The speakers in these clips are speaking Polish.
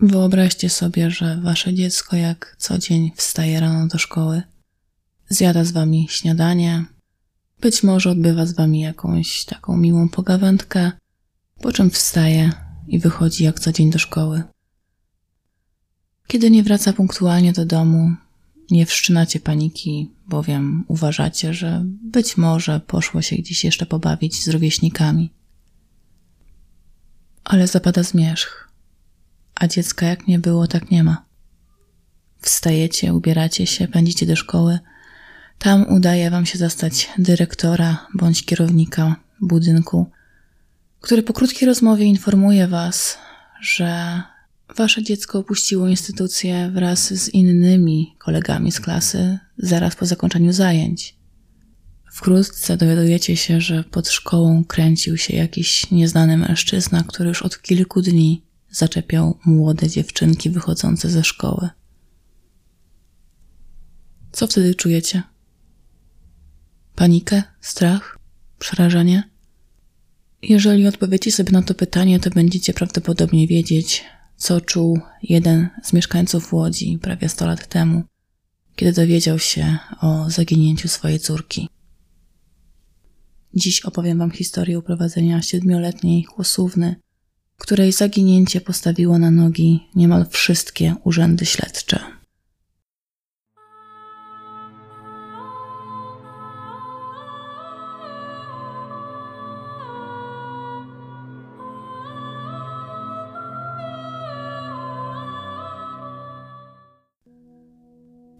Wyobraźcie sobie, że wasze dziecko jak co dzień wstaje rano do szkoły, zjada z wami śniadanie, być może odbywa z wami jakąś taką miłą pogawędkę, po czym wstaje i wychodzi jak co dzień do szkoły. Kiedy nie wraca punktualnie do domu, nie wszczynacie paniki, bowiem uważacie, że być może poszło się gdzieś jeszcze pobawić z rówieśnikami. Ale zapada zmierzch, a dziecka jak nie było, tak nie ma. Wstajecie, ubieracie się, pędzicie do szkoły. Tam udaje wam się zastać dyrektora bądź kierownika budynku, który po krótkiej rozmowie informuje was, że wasze dziecko opuściło instytucję wraz z innymi kolegami z klasy zaraz po zakończeniu zajęć. Wkrótce dowiadujecie się, że pod szkołą kręcił się jakiś nieznany mężczyzna, który już od kilku dni zaczepiał młode dziewczynki wychodzące ze szkoły. Co wtedy czujecie? Panikę, strach, przerażenie? Jeżeli odpowiecie sobie na to pytanie, to będziecie prawdopodobnie wiedzieć, co czuł jeden z mieszkańców Łodzi prawie 100 lat temu, kiedy dowiedział się o zaginięciu swojej córki. Dziś opowiem Wam historię uprowadzenia siedmioletniej chłosówny, której zaginięcie postawiło na nogi niemal wszystkie urzędy śledcze.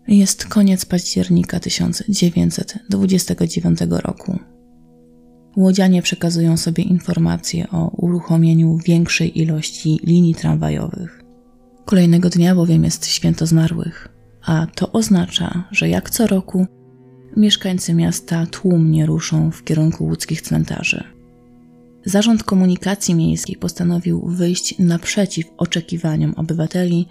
Jest koniec października 1929 roku. Łodzianie przekazują sobie informacje o uruchomieniu większej ilości linii tramwajowych. Kolejnego dnia bowiem jest święto zmarłych, a to oznacza, że jak co roku mieszkańcy miasta tłumnie ruszą w kierunku łódzkich cmentarzy. Zarząd Komunikacji Miejskiej postanowił wyjść naprzeciw oczekiwaniom obywateli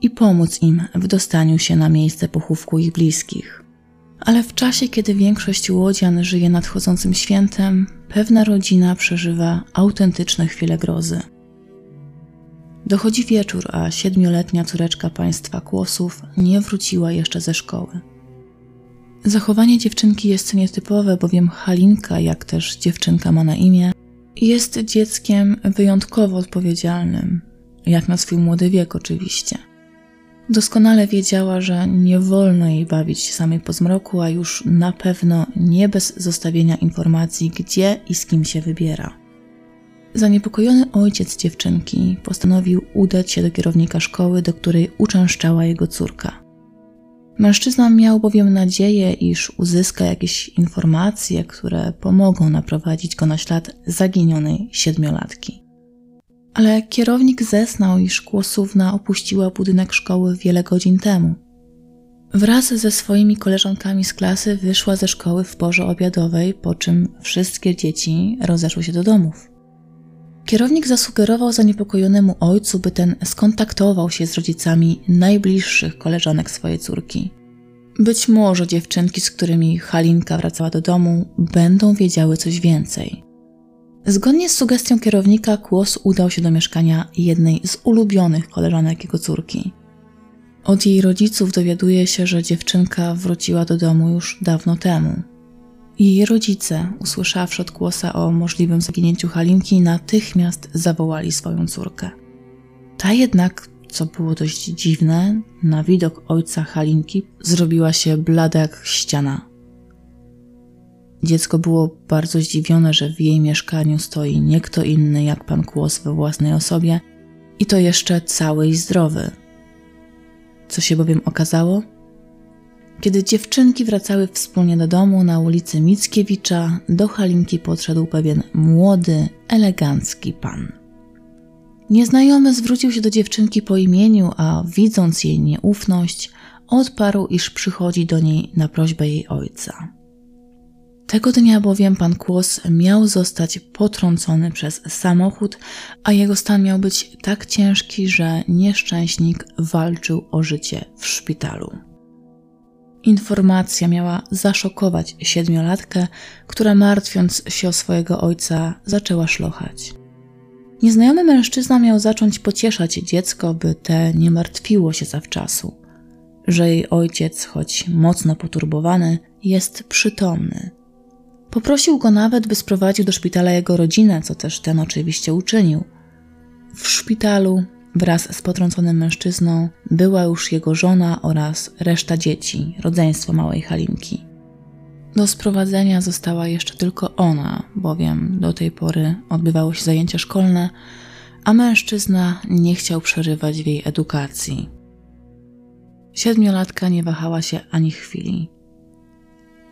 i pomóc im w dostaniu się na miejsce pochówku ich bliskich. Ale w czasie, kiedy większość łodzian żyje nadchodzącym świętem, pewna rodzina przeżywa autentyczne chwile grozy. Dochodzi wieczór, a siedmioletnia córeczka państwa Kłosów nie wróciła jeszcze ze szkoły. Zachowanie dziewczynki jest nietypowe, bowiem Halinka, jak też dziewczynka ma na imię, jest dzieckiem wyjątkowo odpowiedzialnym, jak na swój młody wiek oczywiście. Doskonale wiedziała, że nie wolno jej bawić się samej po zmroku, a już na pewno nie bez zostawienia informacji, gdzie i z kim się wybiera. Zaniepokojony ojciec dziewczynki postanowił udać się do kierownika szkoły, do której uczęszczała jego córka. Mężczyzna miał bowiem nadzieję, iż uzyska jakieś informacje, które pomogą naprowadzić go na ślad zaginionej siedmiolatki ale kierownik zeznał, iż Kłosówna opuściła budynek szkoły wiele godzin temu. Wraz ze swoimi koleżankami z klasy wyszła ze szkoły w porze obiadowej, po czym wszystkie dzieci rozeszły się do domów. Kierownik zasugerował zaniepokojonemu ojcu, by ten skontaktował się z rodzicami najbliższych koleżanek swojej córki. Być może dziewczynki, z którymi Halinka wracała do domu, będą wiedziały coś więcej. Zgodnie z sugestią kierownika, Kłos udał się do mieszkania jednej z ulubionych koleżanek jego córki. Od jej rodziców dowiaduje się, że dziewczynka wróciła do domu już dawno temu. Jej rodzice, usłyszawszy od Kłosa o możliwym zaginięciu Halinki, natychmiast zawołali swoją córkę. Ta jednak, co było dość dziwne, na widok ojca Halinki zrobiła się blada jak ściana. Dziecko było bardzo zdziwione, że w jej mieszkaniu stoi nie kto inny jak pan Kłos we własnej osobie i to jeszcze cały i zdrowy. Co się bowiem okazało? Kiedy dziewczynki wracały wspólnie do domu na ulicy Mickiewicza, do Halinki podszedł pewien młody, elegancki pan. Nieznajomy zwrócił się do dziewczynki po imieniu, a widząc jej nieufność, odparł, iż przychodzi do niej na prośbę jej ojca. Tego dnia bowiem pan Kłos miał zostać potrącony przez samochód, a jego stan miał być tak ciężki, że nieszczęśnik walczył o życie w szpitalu. Informacja miała zaszokować siedmiolatkę, która martwiąc się o swojego ojca zaczęła szlochać. Nieznajomy mężczyzna miał zacząć pocieszać dziecko, by te nie martwiło się zawczasu, że jej ojciec, choć mocno poturbowany, jest przytomny. Poprosił go nawet, by sprowadził do szpitala jego rodzinę, co też ten oczywiście uczynił. W szpitalu wraz z potrąconym mężczyzną była już jego żona oraz reszta dzieci, rodzeństwo małej Halinki. Do sprowadzenia została jeszcze tylko ona, bowiem do tej pory odbywały się zajęcia szkolne, a mężczyzna nie chciał przerywać w jej edukacji. Siedmiolatka nie wahała się ani chwili.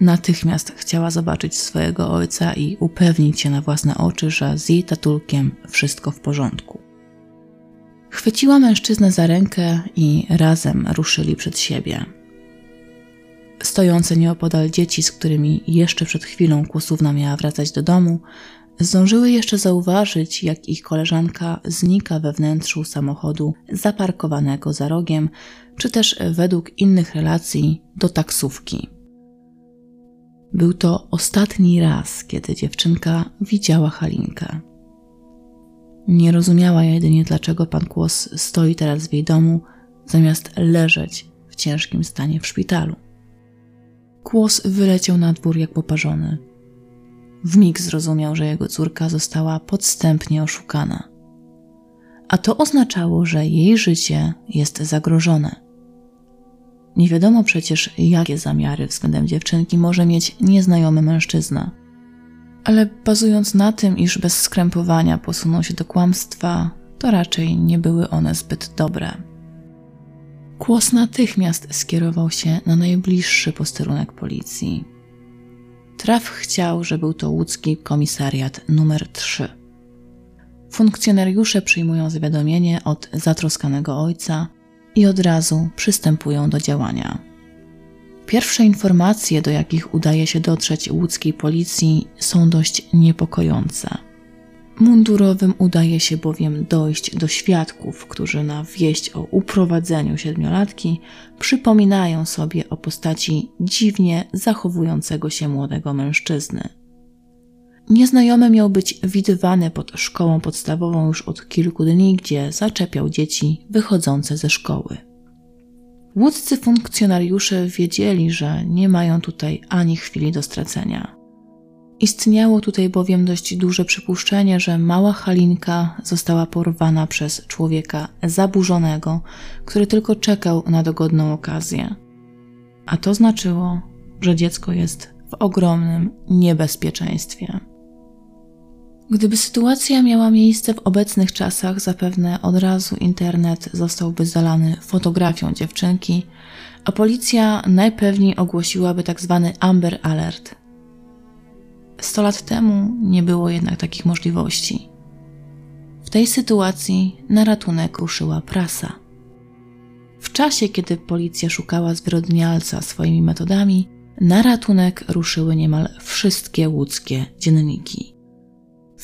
Natychmiast chciała zobaczyć swojego ojca i upewnić się na własne oczy, że z jej tatulkiem wszystko w porządku. Chwyciła mężczyznę za rękę i razem ruszyli przed siebie. Stojące nieopodal dzieci, z którymi jeszcze przed chwilą kłosówna miała wracać do domu, zdążyły jeszcze zauważyć, jak ich koleżanka znika we wnętrzu samochodu zaparkowanego za rogiem, czy też według innych relacji do taksówki. Był to ostatni raz, kiedy dziewczynka widziała Halinkę. Nie rozumiała jedynie, dlaczego pan Kłos stoi teraz w jej domu, zamiast leżeć w ciężkim stanie w szpitalu. Kłos wyleciał na dwór jak poparzony. W mig zrozumiał, że jego córka została podstępnie oszukana. A to oznaczało, że jej życie jest zagrożone. Nie wiadomo przecież, jakie zamiary względem dziewczynki może mieć nieznajomy mężczyzna. Ale bazując na tym, iż bez skrępowania posunął się do kłamstwa, to raczej nie były one zbyt dobre. Kłos natychmiast skierował się na najbliższy posterunek policji. Traf chciał, że był to łódzki komisariat numer 3. Funkcjonariusze przyjmują zawiadomienie od zatroskanego ojca i od razu przystępują do działania. Pierwsze informacje, do jakich udaje się dotrzeć łódzkiej policji, są dość niepokojące. Mundurowym udaje się bowiem dojść do świadków, którzy na wieść o uprowadzeniu siedmiolatki przypominają sobie o postaci dziwnie zachowującego się młodego mężczyzny. Nieznajomy miał być widywany pod szkołą podstawową już od kilku dni, gdzie zaczepiał dzieci wychodzące ze szkoły. Łódzcy funkcjonariusze wiedzieli, że nie mają tutaj ani chwili do stracenia. Istniało tutaj bowiem dość duże przypuszczenie, że mała Halinka została porwana przez człowieka zaburzonego, który tylko czekał na dogodną okazję. A to znaczyło, że dziecko jest w ogromnym niebezpieczeństwie. Gdyby sytuacja miała miejsce w obecnych czasach, zapewne od razu internet zostałby zalany fotografią dziewczynki, a policja najpewniej ogłosiłaby. Tak Amber Alert. Sto lat temu nie było jednak takich możliwości. W tej sytuacji na ratunek ruszyła prasa. W czasie, kiedy policja szukała zwyrodnialca swoimi metodami, na ratunek ruszyły niemal wszystkie łódzkie dzienniki.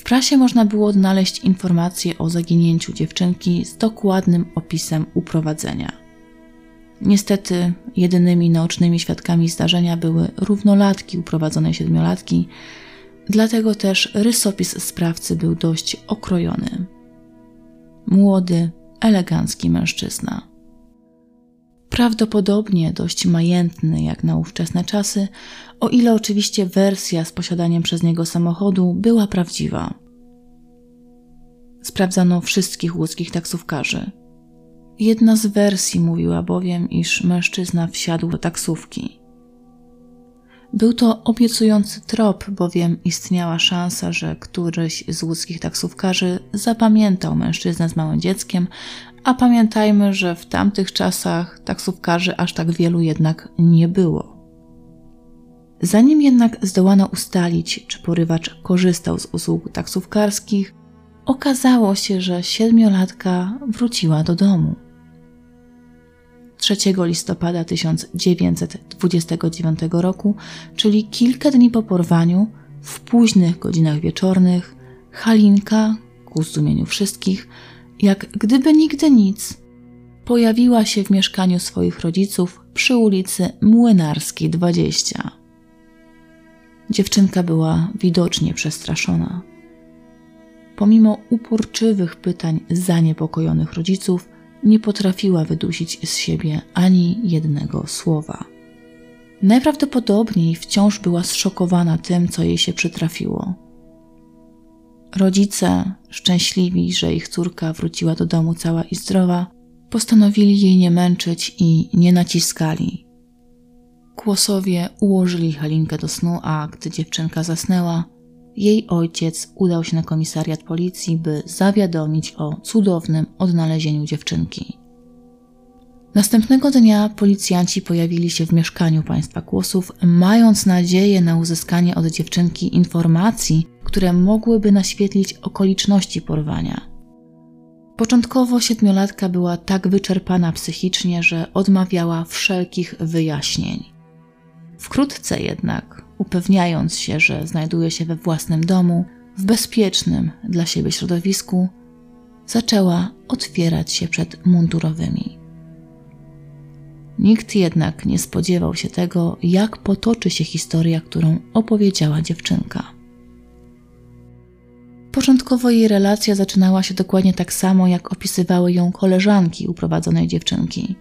Prasie można było odnaleźć informacje o zaginięciu dziewczynki z dokładnym opisem uprowadzenia. Niestety, jedynymi naocznymi świadkami zdarzenia były równolatki uprowadzonej siedmiolatki, dlatego też rysopis sprawcy był dość okrojony. Młody, elegancki mężczyzna. Prawdopodobnie dość majętny jak na ówczesne czasy, o ile oczywiście wersja z posiadaniem przez niego samochodu była prawdziwa. Sprawdzano wszystkich łódzkich taksówkarzy. Jedna z wersji mówiła bowiem, iż mężczyzna wsiadł do taksówki. Był to obiecujący trop, bowiem istniała szansa, że któryś z łódzkich taksówkarzy zapamiętał mężczyznę z małym dzieckiem, a pamiętajmy, że w tamtych czasach taksówkarzy aż tak wielu jednak nie było. Zanim jednak zdołano ustalić, czy porywacz korzystał z usług taksówkarskich, okazało się, że siedmiolatka wróciła do domu. 3 listopada 1929 roku, czyli kilka dni po porwaniu, w późnych godzinach wieczornych, Halinka, ku zdumieniu wszystkich, jak gdyby nigdy nic, pojawiła się w mieszkaniu swoich rodziców przy ulicy Młynarskiej 20. Dziewczynka była widocznie przestraszona. pomimo uporczywych pytań zaniepokojonych rodziców, nie potrafiła wydusić z siebie ani jednego słowa. Najprawdopodobniej wciąż była zszokowana tym, co jej się przytrafiło. Rodzice, szczęśliwi, że ich córka wróciła do domu cała i zdrowa, postanowili jej nie męczyć i nie naciskali. Kłosowie ułożyli Halinkę do snu, a gdy dziewczynka zasnęła, jej ojciec udał się na komisariat policji, by zawiadomić o cudownym odnalezieniu dziewczynki. Następnego dnia policjanci pojawili się w mieszkaniu państwa Kłosów, mając nadzieję na uzyskanie od dziewczynki informacji, które mogłyby naświetlić okoliczności porwania. Początkowo siedmiolatka była tak wyczerpana psychicznie, że odmawiała wszelkich wyjaśnień. Wkrótce jednak, upewniając się, że znajduje się we własnym domu, w bezpiecznym dla siebie środowisku, zaczęła otwierać się przed mundurowymi. Nikt jednak nie spodziewał się tego, jak potoczy się historia, którą opowiedziała dziewczynka. Początkowo jej relacja zaczynała się dokładnie tak samo, jak opisywały ją koleżanki uprowadzonej dziewczynki.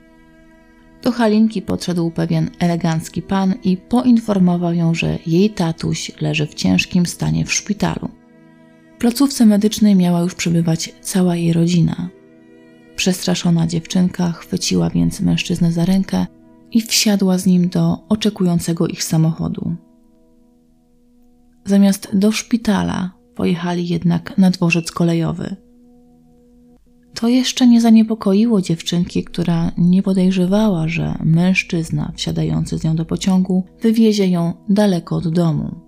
Do Halinki podszedł pewien elegancki pan i poinformował ją, że jej tatuś leży w ciężkim stanie w szpitalu. W placówce medycznej miała już przebywać cała jej rodzina. Przestraszona dziewczynka chwyciła więc mężczyznę za rękę i wsiadła z nim do oczekującego ich samochodu. Zamiast do szpitala pojechali jednak na dworzec kolejowy. To jeszcze nie zaniepokoiło dziewczynki, która nie podejrzewała, że mężczyzna wsiadający z nią do pociągu wywiezie ją daleko od domu.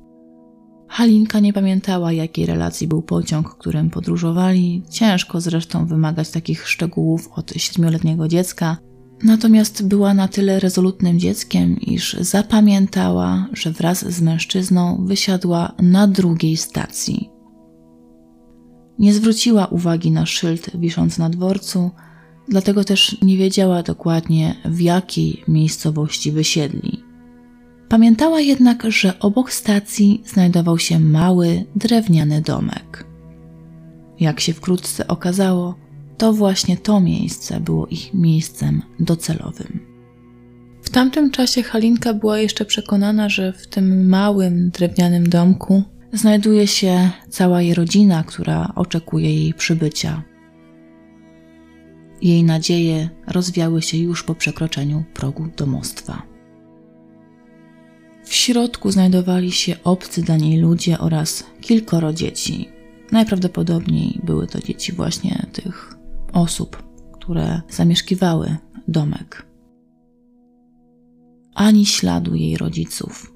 Halinka nie pamiętała, jakiej relacji był pociąg, którym podróżowali. Ciężko zresztą wymagać takich szczegółów od siedmioletniego dziecka. Natomiast była na tyle rezolutnym dzieckiem, iż zapamiętała, że wraz z mężczyzną wysiadła na drugiej stacji. Nie zwróciła uwagi na szyld wiszący na dworcu, dlatego też nie wiedziała dokładnie, w jakiej miejscowości wysiedli. Pamiętała jednak, że obok stacji znajdował się mały, drewniany domek. Jak się wkrótce okazało, to właśnie to miejsce było ich miejscem docelowym. W tamtym czasie Halinka była jeszcze przekonana, że w tym małym, drewnianym domku znajduje się cała jej rodzina, która oczekuje jej przybycia. Jej nadzieje rozwiały się już po przekroczeniu progu domostwa. W środku znajdowali się obcy dla niej ludzie oraz kilkoro dzieci. Najprawdopodobniej były to dzieci właśnie tych osób, które zamieszkiwały domek. Ani śladu jej rodziców.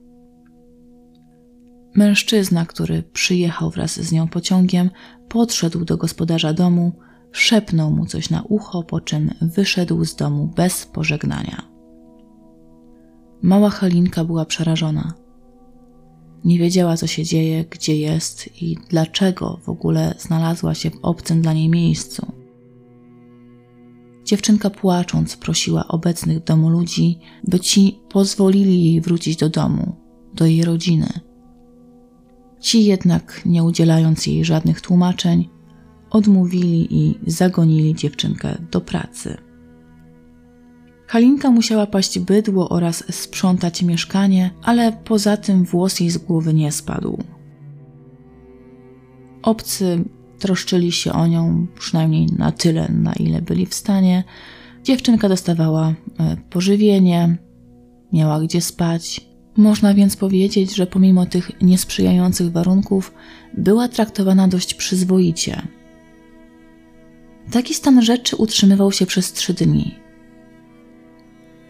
Mężczyzna, który przyjechał wraz z nią pociągiem, podszedł do gospodarza domu, szepnął mu coś na ucho, po czym wyszedł z domu bez pożegnania. Mała Halinka była przerażona. Nie wiedziała, co się dzieje, gdzie jest i dlaczego w ogóle znalazła się w obcym dla niej miejscu. Dziewczynka płacząc prosiła obecnych w domu ludzi, by ci pozwolili jej wrócić do domu, do jej rodziny. Ci jednak, nie udzielając jej żadnych tłumaczeń, odmówili i zagonili dziewczynkę do pracy. Halinka musiała paść bydło oraz sprzątać mieszkanie, ale poza tym włos jej z głowy nie spadł. Obcy troszczyli się o nią przynajmniej na tyle, na ile byli w stanie. Dziewczynka dostawała e, pożywienie, miała gdzie spać. Można więc powiedzieć, że pomimo tych niesprzyjających warunków była traktowana dość przyzwoicie. Taki stan rzeczy utrzymywał się przez trzy dni.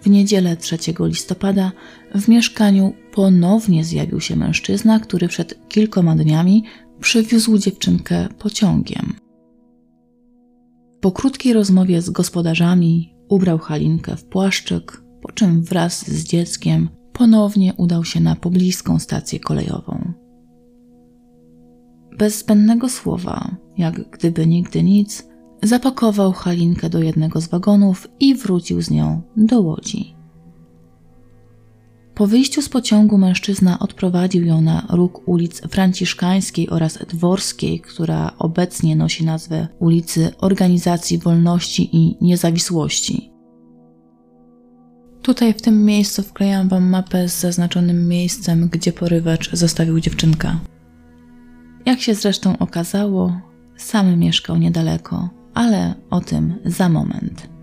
W niedzielę 3 listopada w mieszkaniu ponownie zjawił się mężczyzna, który przed kilkoma dniami przywiózł dziewczynkę pociągiem. Po krótkiej rozmowie z gospodarzami ubrał Halinkę w płaszczyk, po czym wraz z dzieckiem ponownie udał się na pobliską stację kolejową. Bez zbędnego słowa, jak gdyby nigdy nic, zapakował Halinkę do jednego z wagonów i wrócił z nią do łodzi. Po wyjściu z pociągu mężczyzna odprowadził ją na róg ulic Franciszkańskiej oraz Dworskiej, która obecnie nosi nazwę ulicy Organizacji Wolności i Niezawisłości. Tutaj w tym miejscu wklejam Wam mapę z zaznaczonym miejscem, gdzie porywacz zostawił dziewczynkę. Jak się zresztą okazało, sam mieszkał niedaleko, ale o tym za moment.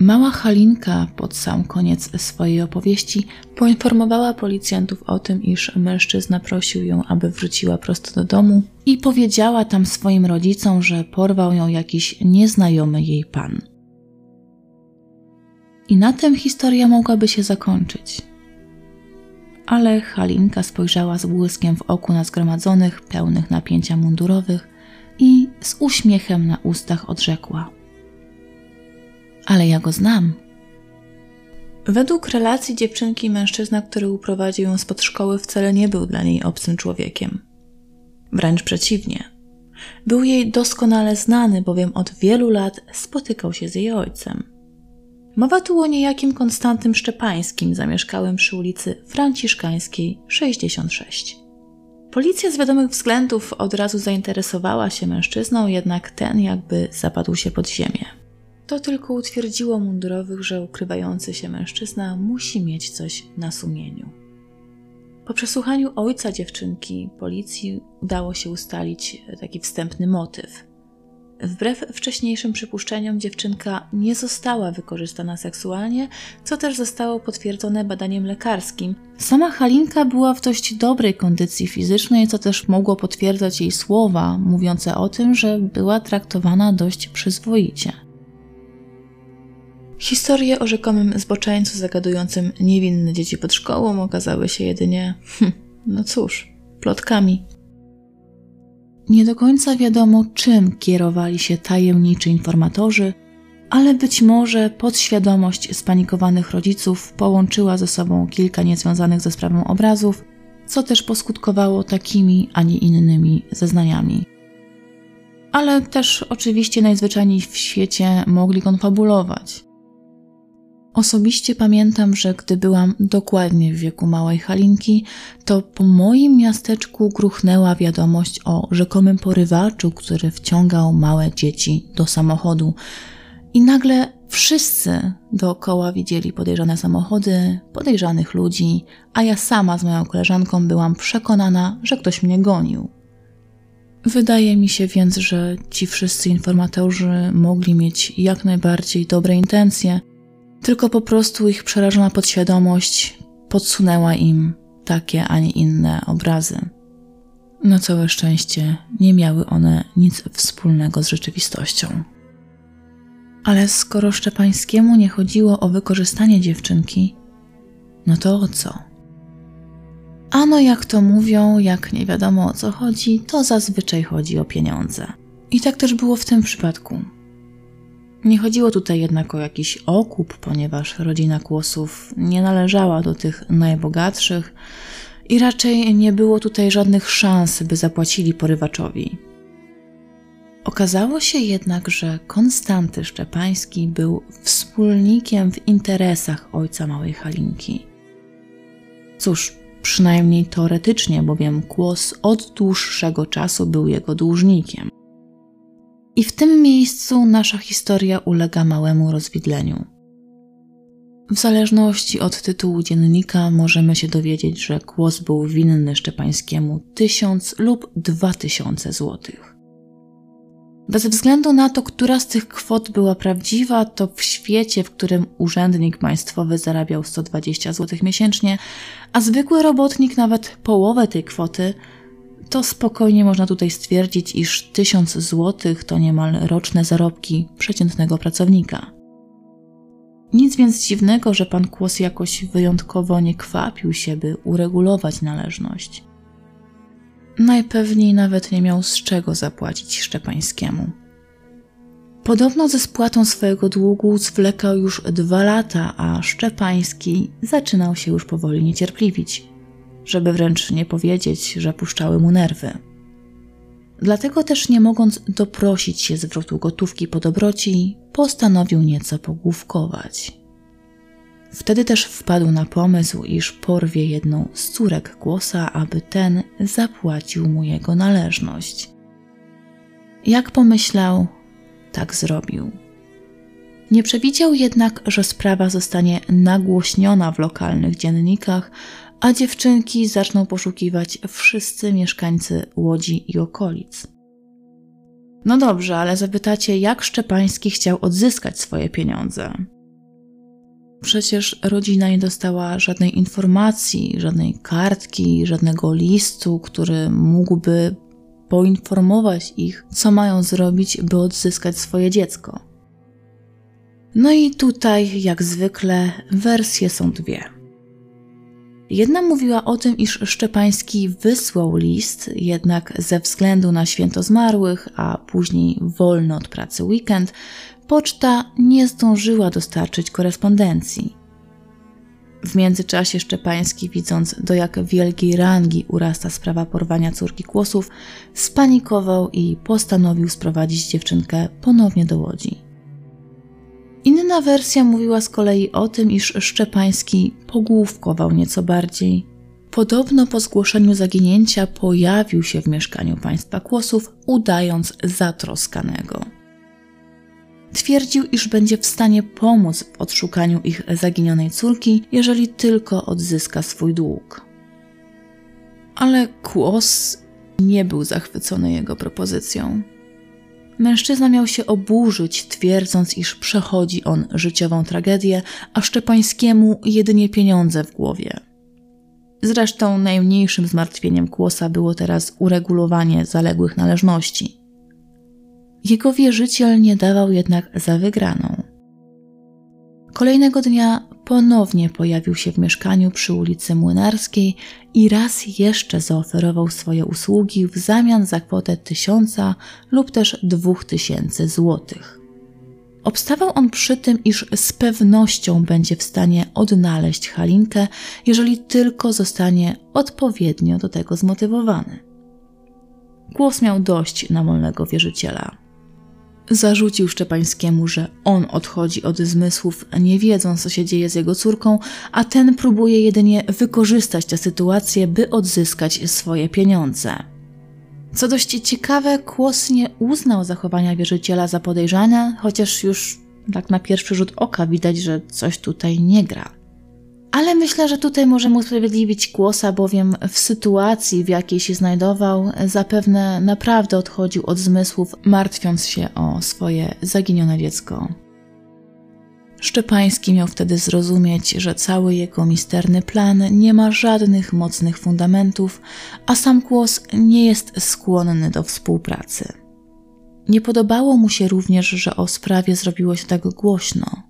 Mała Halinka pod sam koniec swojej opowieści poinformowała policjantów o tym, iż mężczyzna prosił ją, aby wróciła prosto do domu i powiedziała tam swoim rodzicom, że porwał ją jakiś nieznajomy jej pan. I na tym historia mogłaby się zakończyć. Ale Halinka spojrzała z błyskiem w oku na zgromadzonych, pełnych napięcia mundurowych i z uśmiechem na ustach odrzekła – ale ja go znam. Według relacji dziewczynki mężczyzna, który uprowadził ją spod szkoły, wcale nie był dla niej obcym człowiekiem. Wręcz przeciwnie. Był jej doskonale znany, bowiem od wielu lat spotykał się z jej ojcem. Mowa tu o niejakim Konstantym Szczepańskim, zamieszkałym przy ulicy Franciszkańskiej 66. Policja z wiadomych względów od razu zainteresowała się mężczyzną, jednak ten jakby zapadł się pod ziemię. To tylko utwierdziło mundurowych, że ukrywający się mężczyzna musi mieć coś na sumieniu. Po przesłuchaniu ojca dziewczynki, policji udało się ustalić taki wstępny motyw. Wbrew wcześniejszym przypuszczeniom, dziewczynka nie została wykorzystana seksualnie, co też zostało potwierdzone badaniem lekarskim. Sama Halinka była w dość dobrej kondycji fizycznej, co też mogło potwierdzać jej słowa mówiące o tym, że była traktowana dość przyzwoicie. Historie o rzekomym zboczeńcu zagadującym niewinne dzieci pod szkołą okazały się jedynie, hm, no cóż, plotkami. Nie do końca wiadomo, czym kierowali się tajemniczy informatorzy, ale być może podświadomość spanikowanych rodziców połączyła ze sobą kilka niezwiązanych ze sprawą obrazów, co też poskutkowało takimi, a nie innymi zeznaniami. Ale też oczywiście najzwyczajniej w świecie mogli konfabulować. Osobiście pamiętam, że gdy byłam dokładnie w wieku małej Halinki, to po moim miasteczku gruchnęła wiadomość o rzekomym porywaczu, który wciągał małe dzieci do samochodu. I nagle wszyscy dookoła widzieli podejrzane samochody, podejrzanych ludzi, a ja sama z moją koleżanką byłam przekonana, że ktoś mnie gonił. Wydaje mi się więc, że ci wszyscy informatorzy mogli mieć jak najbardziej dobre intencje, tylko po prostu ich przerażona podświadomość podsunęła im takie, a nie inne obrazy. Na całe szczęście nie miały one nic wspólnego z rzeczywistością. Ale skoro Szczepańskiemu nie chodziło o wykorzystanie dziewczynki, no to o co? Ano, jak to mówią, jak nie wiadomo o co chodzi, to zazwyczaj chodzi o pieniądze. I tak też było w tym przypadku. Nie chodziło tutaj jednak o jakiś okup, ponieważ rodzina Kłosów nie należała do tych najbogatszych i raczej nie było tutaj żadnych szans, by zapłacili porywaczowi. Okazało się jednak, że Konstanty Szczepański był wspólnikiem w interesach ojca małej Halinki. Cóż, przynajmniej teoretycznie, bowiem Kłos od dłuższego czasu był jego dłużnikiem. I w tym miejscu nasza historia ulega małemu rozwidleniu. W zależności od tytułu dziennika możemy się dowiedzieć, że Kłos był winny Szczepańskiemu tysiąc lub dwa tysiące złotych. Bez względu na to, która z tych kwot była prawdziwa, to w świecie, w którym urzędnik państwowy zarabiał 120 zł miesięcznie, a zwykły robotnik nawet połowę tej kwoty, to spokojnie można tutaj stwierdzić, iż 1000 zł to niemal roczne zarobki przeciętnego pracownika. Nic więc dziwnego, że pan Kłos jakoś wyjątkowo nie kwapił się, by uregulować należność. Najpewniej nawet nie miał z czego zapłacić Szczepańskiemu. Podobno ze spłatą swojego długu zwlekał już dwa lata, a Szczepański zaczynał się już powoli niecierpliwić żeby wręcz nie powiedzieć, że puszczały mu nerwy. Dlatego też nie mogąc doprosić się zwrotu gotówki po dobroci, postanowił nieco pogłówkować. Wtedy też wpadł na pomysł, iż porwie jedną z córek głosa, aby ten zapłacił mu jego należność. Jak pomyślał, tak zrobił. Nie przewidział jednak, że sprawa zostanie nagłośniona w lokalnych dziennikach, a dziewczynki zaczną poszukiwać wszyscy mieszkańcy Łodzi i okolic. No dobrze, ale zapytacie, jak Szczepański chciał odzyskać swoje pieniądze? Przecież rodzina nie dostała żadnej informacji, żadnej kartki, żadnego listu, który mógłby poinformować ich, co mają zrobić, by odzyskać swoje dziecko. No i tutaj, jak zwykle, wersje są dwie. Jedna mówiła o tym, iż Szczepański wysłał list, jednak ze względu na święto zmarłych, a później wolno od pracy weekend, poczta nie zdążyła dostarczyć korespondencji. W międzyczasie Szczepański, widząc do jak wielkiej rangi urasta sprawa porwania córki kłosów, spanikował i postanowił sprowadzić dziewczynkę ponownie do Łodzi. Inna wersja mówiła z kolei o tym, iż Szczepański pogłówkował nieco bardziej. Podobno po zgłoszeniu zaginięcia pojawił się w mieszkaniu państwa kłosów, udając zatroskanego. Twierdził, iż będzie w stanie pomóc w odszukaniu ich zaginionej córki, jeżeli tylko odzyska swój dług. Ale Kłos nie był zachwycony jego propozycją. Mężczyzna miał się oburzyć, twierdząc, iż przechodzi on życiową tragedię, a Szczepańskiemu jedynie pieniądze w głowie. Zresztą najmniejszym zmartwieniem Kłosa było teraz uregulowanie zaległych należności. Jego wierzyciel nie dawał jednak za wygraną. Kolejnego dnia ponownie pojawił się w mieszkaniu przy ulicy Młynarskiej i raz jeszcze zaoferował swoje usługi w zamian za kwotę tysiąca lub też dwóch tysięcy złotych. Obstawał on przy tym, iż z pewnością będzie w stanie odnaleźć Halinkę, jeżeli tylko zostanie odpowiednio do tego zmotywowany. Głos miał dość namolnego wierzyciela. Zarzucił Szczepańskiemu, że on odchodzi od zmysłów, nie wiedząc, co się dzieje z jego córką, a ten próbuje jedynie wykorzystać tę sytuację, by odzyskać swoje pieniądze. Co dość ciekawe, Kłos nie uznał zachowania wierzyciela za podejrzane, chociaż już tak na pierwszy rzut oka widać, że coś tutaj nie gra. Ale myślę, że tutaj możemy usprawiedliwić Kłosa, bowiem w sytuacji, w jakiej się znajdował, zapewne naprawdę odchodził od zmysłów, martwiąc się o swoje zaginione dziecko. Szczepański miał wtedy zrozumieć, że cały jego misterny plan nie ma żadnych mocnych fundamentów, a sam Kłos nie jest skłonny do współpracy. Nie podobało mu się również, że o sprawie zrobiło się tak głośno.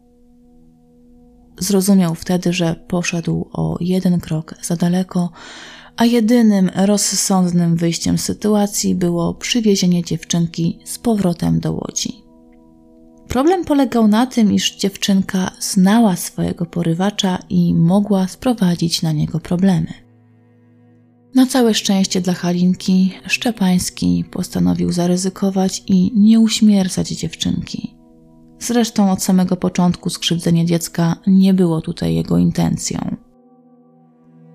Zrozumiał wtedy, że poszedł o jeden krok za daleko, a jedynym rozsądnym wyjściem z sytuacji było przywiezienie dziewczynki z powrotem do łodzi. Problem polegał na tym, iż dziewczynka znała swojego porywacza i mogła sprowadzić na niego problemy. Na całe szczęście dla Halinki, Szczepański postanowił zaryzykować i nie uśmiercać dziewczynki. Zresztą od samego początku skrzywdzenie dziecka nie było tutaj jego intencją.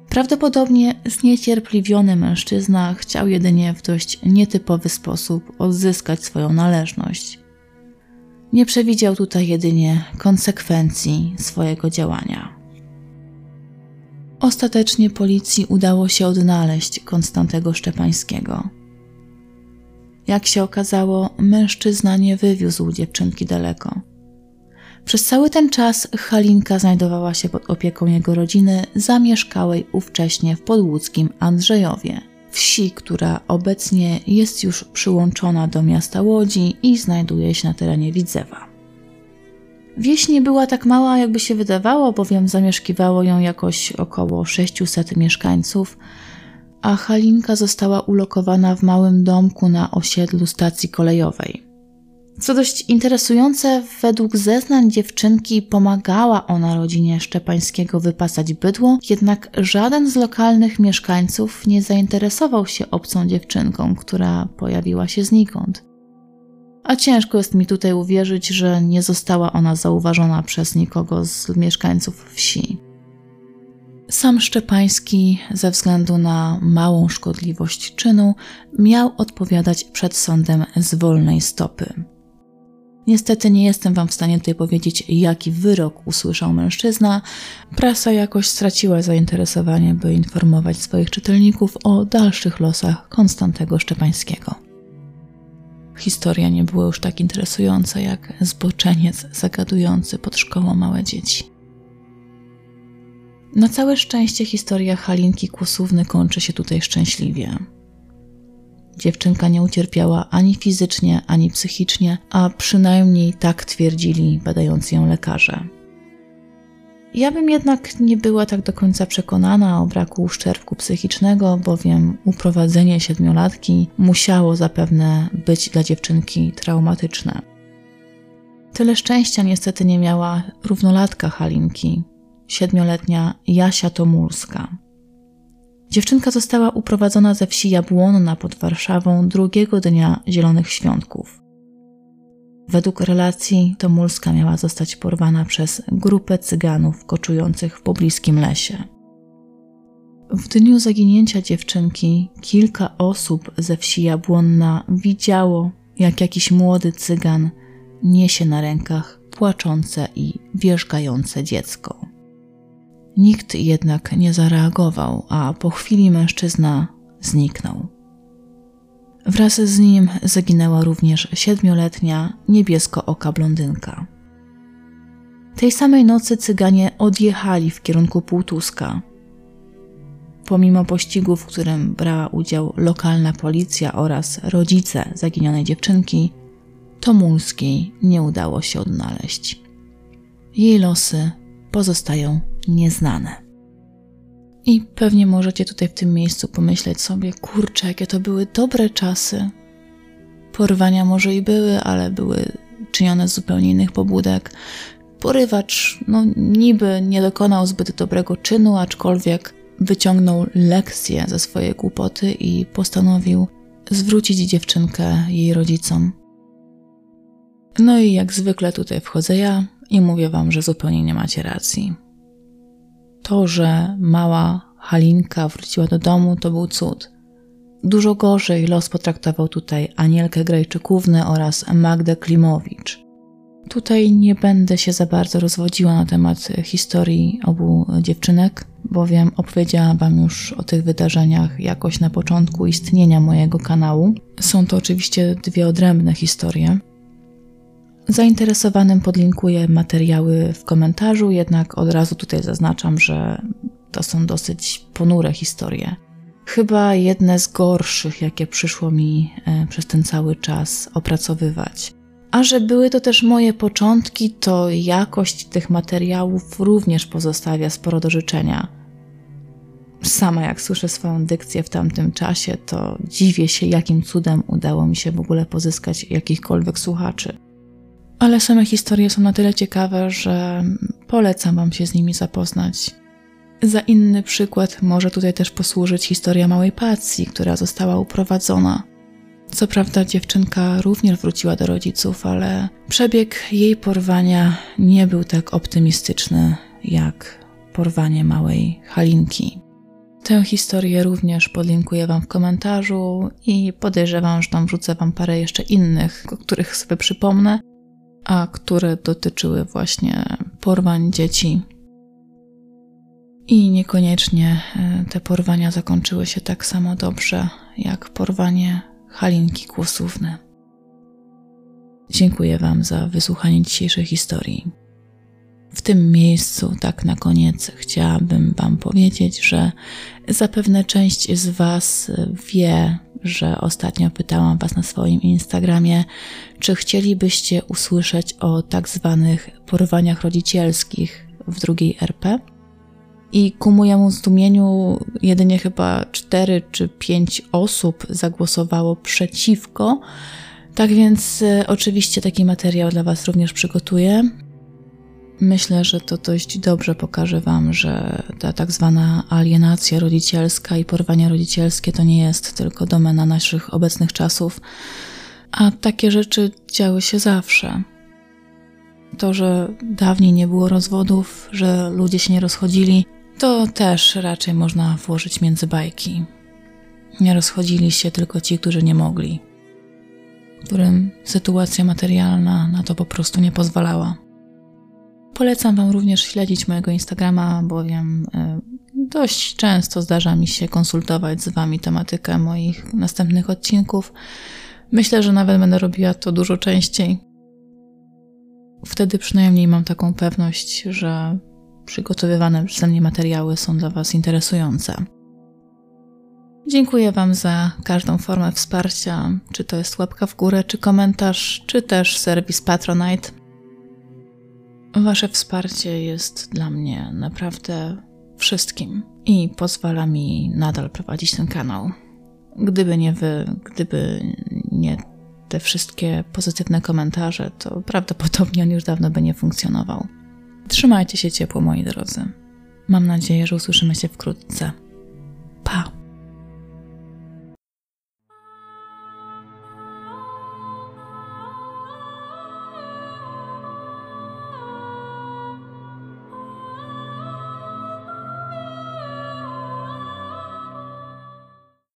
Prawdopodobnie zniecierpliwiony mężczyzna chciał jedynie w dość nietypowy sposób odzyskać swoją należność. Nie przewidział tutaj jedynie konsekwencji swojego działania. Ostatecznie policji udało się odnaleźć Konstantego Szczepańskiego. Jak się okazało, mężczyzna nie wywiózł dziewczynki daleko. Przez cały ten czas Halinka znajdowała się pod opieką jego rodziny zamieszkałej ówcześnie w podłódzkim Andrzejowie, wsi, która obecnie jest już przyłączona do miasta Łodzi i znajduje się na terenie Widzewa. Wieś nie była tak mała, jakby się wydawało, bowiem zamieszkiwało ją jakoś około 600 mieszkańców, a Halinka została ulokowana w małym domku na osiedlu stacji kolejowej. Co dość interesujące, według zeznań dziewczynki pomagała ona rodzinie Szczepańskiego wypasać bydło, jednak żaden z lokalnych mieszkańców nie zainteresował się obcą dziewczynką, która pojawiła się znikąd. a ciężko jest mi tutaj uwierzyć, że nie została ona zauważona przez nikogo z mieszkańców wsi. Sam Szczepański, ze względu na małą szkodliwość czynu, miał odpowiadać przed sądem z wolnej stopy. Niestety nie jestem Wam w stanie tutaj powiedzieć, jaki wyrok usłyszał mężczyzna. Prasa jakoś straciła zainteresowanie, by informować swoich czytelników o dalszych losach Konstantego Szczepańskiego. Historia nie była już tak interesująca jak zboczeniec zagadujący pod szkołą małe dzieci. Na całe szczęście historia Halinki Kłosówny kończy się tutaj szczęśliwie. Dziewczynka nie ucierpiała ani fizycznie, ani psychicznie, a przynajmniej tak twierdzili badający ją lekarze. Ja bym jednak nie była tak do końca przekonana o braku uszczerbku psychicznego, bowiem uprowadzenie siedmiolatki musiało zapewne być dla dziewczynki traumatyczne. Tyle szczęścia niestety nie miała równolatka Halinki, siedmioletnia Jasia Tomulska. Dziewczynka została uprowadzona ze wsi Jabłonna pod Warszawą drugiego dnia Zielonych Świątków. Według relacji Tomulska miała zostać porwana przez grupę cyganów koczujących w pobliskim lesie. W dniu zaginięcia dziewczynki kilka osób ze wsi Jabłonna widziało, jak jakiś młody cygan niesie na rękach płaczące i wierzgające dziecko. Nikt jednak nie zareagował, a po chwili mężczyzna zniknął. Wraz z nim zaginęła również siedmioletnia niebiesko-oka blondynka. Tej samej nocy cyganie odjechali w kierunku Półtuska. Pomimo pościgu, w którym brała udział lokalna policja oraz rodzice zaginionej dziewczynki, Tomulskiej nie udało się odnaleźć. Jej losy pozostają nieznane. I pewnie możecie tutaj w tym miejscu pomyśleć sobie, kurczę, jakie to były dobre czasy. Porwania może i były, ale były czynione z zupełnie innych pobudek. Porywacz, no niby nie dokonał zbyt dobrego czynu, aczkolwiek wyciągnął lekcję ze swojej głupoty i postanowił zwrócić dziewczynkę jej rodzicom. No i jak zwykle tutaj wchodzę ja i mówię wam, że zupełnie nie macie racji. To, że mała Halinka wróciła do domu, to był cud. Dużo gorzej los potraktował tutaj Anielkę Grajczykównę oraz Magdę Klimowicz. Tutaj nie będę się za bardzo rozwodziła na temat historii obu dziewczynek, bowiem opowiedziałam Wam już o tych wydarzeniach jakoś na początku istnienia mojego kanału. Są to oczywiście dwie odrębne historie. Zainteresowanym podlinkuję materiały w komentarzu, jednak od razu tutaj zaznaczam, że to są dosyć ponure historie. Chyba jedne z gorszych, jakie przyszło mi e, przez ten cały czas opracowywać. A że były to też moje początki, to jakość tych materiałów również pozostawia sporo do życzenia. Sama jak słyszę swoją dykcję w tamtym czasie, to dziwię się, jakim cudem udało mi się w ogóle pozyskać jakichkolwiek słuchaczy. Ale same historie są na tyle ciekawe, że polecam Wam się z nimi zapoznać. Za inny przykład może tutaj też posłużyć historia małej Pacji, która została uprowadzona. Co prawda dziewczynka również wróciła do rodziców, ale przebieg jej porwania nie był tak optymistyczny jak porwanie małej Halinki. Tę historię również podlinkuję Wam w komentarzu i podejrzewam, że tam wrzucę Wam parę jeszcze innych, o których sobie przypomnę, a które dotyczyły właśnie porwań dzieci. I niekoniecznie e, te porwania zakończyły się tak samo dobrze jak porwanie Halinki Kłosówny. Dziękuję Wam za wysłuchanie dzisiejszej historii. W tym miejscu, tak na koniec, chciałabym Wam powiedzieć, że zapewne część z Was wie, że ostatnio pytałam Was na swoim Instagramie, czy chcielibyście usłyszeć o tak zwanych porwaniach rodzicielskich w drugiej RP. I ku mojemu zdumieniu jedynie chyba 4 czy 5 osób zagłosowało przeciwko. Tak więc e, oczywiście taki materiał dla Was również przygotuję. Myślę, że to dość dobrze pokaże Wam, że ta tak zwana alienacja rodzicielska i porwania rodzicielskie to nie jest tylko domena naszych obecnych czasów. A takie rzeczy działy się zawsze. To, że dawniej nie było rozwodów, że ludzie się nie rozchodzili, to też raczej można włożyć między bajki. Nie rozchodzili się tylko ci, którzy nie mogli, którym sytuacja materialna na to po prostu nie pozwalała. Polecam Wam również śledzić mojego Instagrama, bowiem e, dość często zdarza mi się konsultować z Wami tematykę moich następnych odcinków. Myślę, że nawet będę robiła to dużo częściej. Wtedy przynajmniej mam taką pewność, że przygotowywane przeze mnie materiały są dla Was interesujące. Dziękuję Wam za każdą formę wsparcia, czy to jest łapka w górę, czy komentarz, czy też serwis Patronite. Wasze wsparcie jest dla mnie naprawdę wszystkim i pozwala mi nadal prowadzić ten kanał. Gdyby nie wy, gdyby nie te wszystkie pozytywne komentarze, to prawdopodobnie on już dawno by nie funkcjonował. Trzymajcie się ciepło, moi drodzy. Mam nadzieję, że usłyszymy się wkrótce.